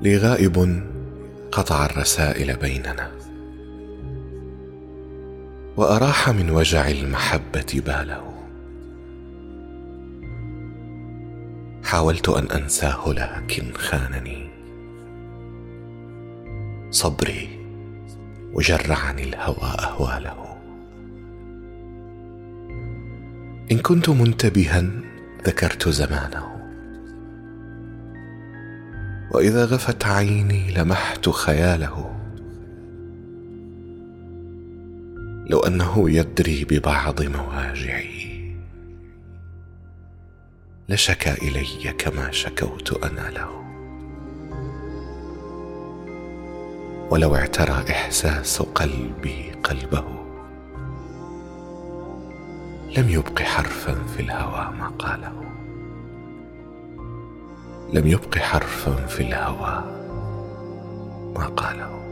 لي غائب قطع الرسائل بيننا. وأراح من وجع المحبة باله. حاولت أن أنساه لكن خانني. صبري وجرعني الهوى أهواله. إن كنت منتبها ذكرت زمانه. وإذا غفت عيني لمحت خياله. لو أنه يدري ببعض مواجعي. لشكا إلي كما شكوت أنا له. ولو اعترى إحساس قلبي قلبه. لم يبق حرفا في الهوى ما قاله. لم يبق حرفا في الهوى ما قاله.